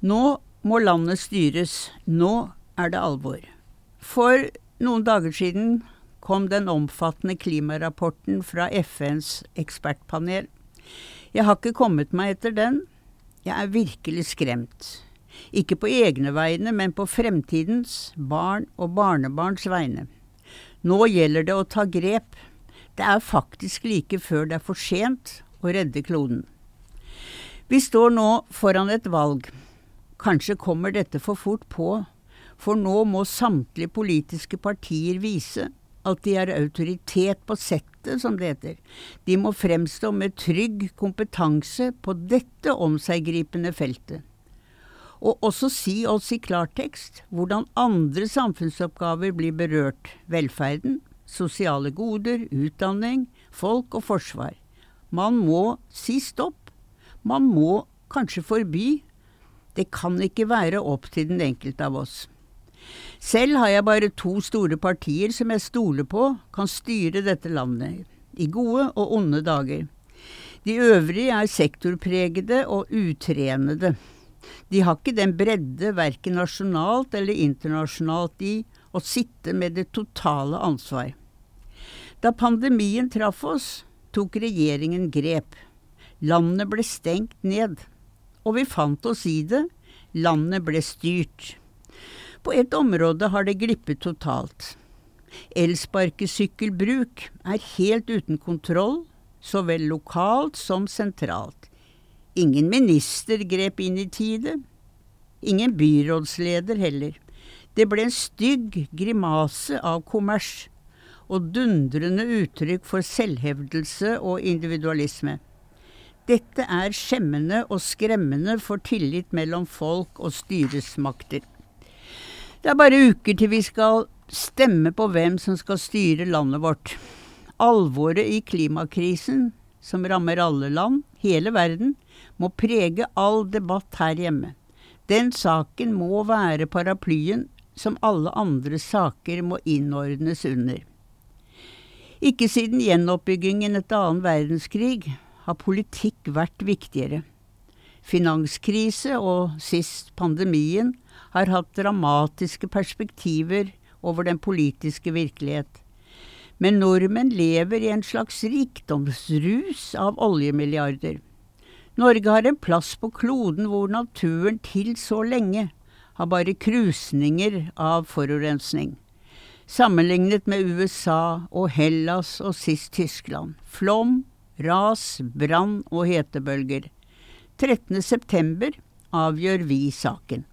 Nå må landet styres. Nå er det alvor. For noen dager siden kom den omfattende klimarapporten fra FNs ekspertpanel. Jeg har ikke kommet meg etter den. Jeg er virkelig skremt. Ikke på egne vegne, men på fremtidens, barn og barnebarns vegne. Nå gjelder det å ta grep. Det er faktisk like før det er for sent å redde kloden. Vi står nå foran et valg. Kanskje kommer dette for fort på, for nå må samtlige politiske partier vise at de er autoritet på settet, som det heter. De må fremstå med trygg kompetanse på dette omseggripende feltet. Og også si oss i klartekst hvordan andre samfunnsoppgaver blir berørt. Velferden, sosiale goder, utdanning, folk og forsvar. Man må si stopp. Man må kanskje forby. Det kan ikke være opp til den enkelte av oss. Selv har jeg bare to store partier som jeg stoler på kan styre dette landet, i gode og onde dager. De øvrige er sektorpregede og utrenede. De har ikke den bredde, verken nasjonalt eller internasjonalt, i å sitte med det totale ansvar. Da pandemien traff oss, tok regjeringen grep. Landet ble stengt ned. Og vi fant oss i det. Landet ble styrt. På et område har det glippet totalt. Elsparkesykkelbruk er helt uten kontroll, så vel lokalt som sentralt. Ingen minister grep inn i tide. Ingen byrådsleder heller. Det ble en stygg grimase av kommers og dundrende uttrykk for selvhevdelse og individualisme. Dette er skjemmende og skremmende for tillit mellom folk og styresmakter. Det er bare uker til vi skal stemme på hvem som skal styre landet vårt. Alvoret i klimakrisen, som rammer alle land, hele verden, må prege all debatt her hjemme. Den saken må være paraplyen som alle andre saker må innordnes under. Ikke siden gjenoppbyggingen etter annen verdenskrig har politikk vært viktigere. Finanskrise og sist pandemien har hatt dramatiske perspektiver over den politiske virkelighet. Men nordmenn lever i en slags rikdomsrus av oljemilliarder. Norge har en plass på kloden hvor naturen til så lenge har bare krusninger av forurensning. Sammenlignet med USA og Hellas og sist Tyskland. Flom, ras, brann og hetebølger. 13. september avgjør vi saken.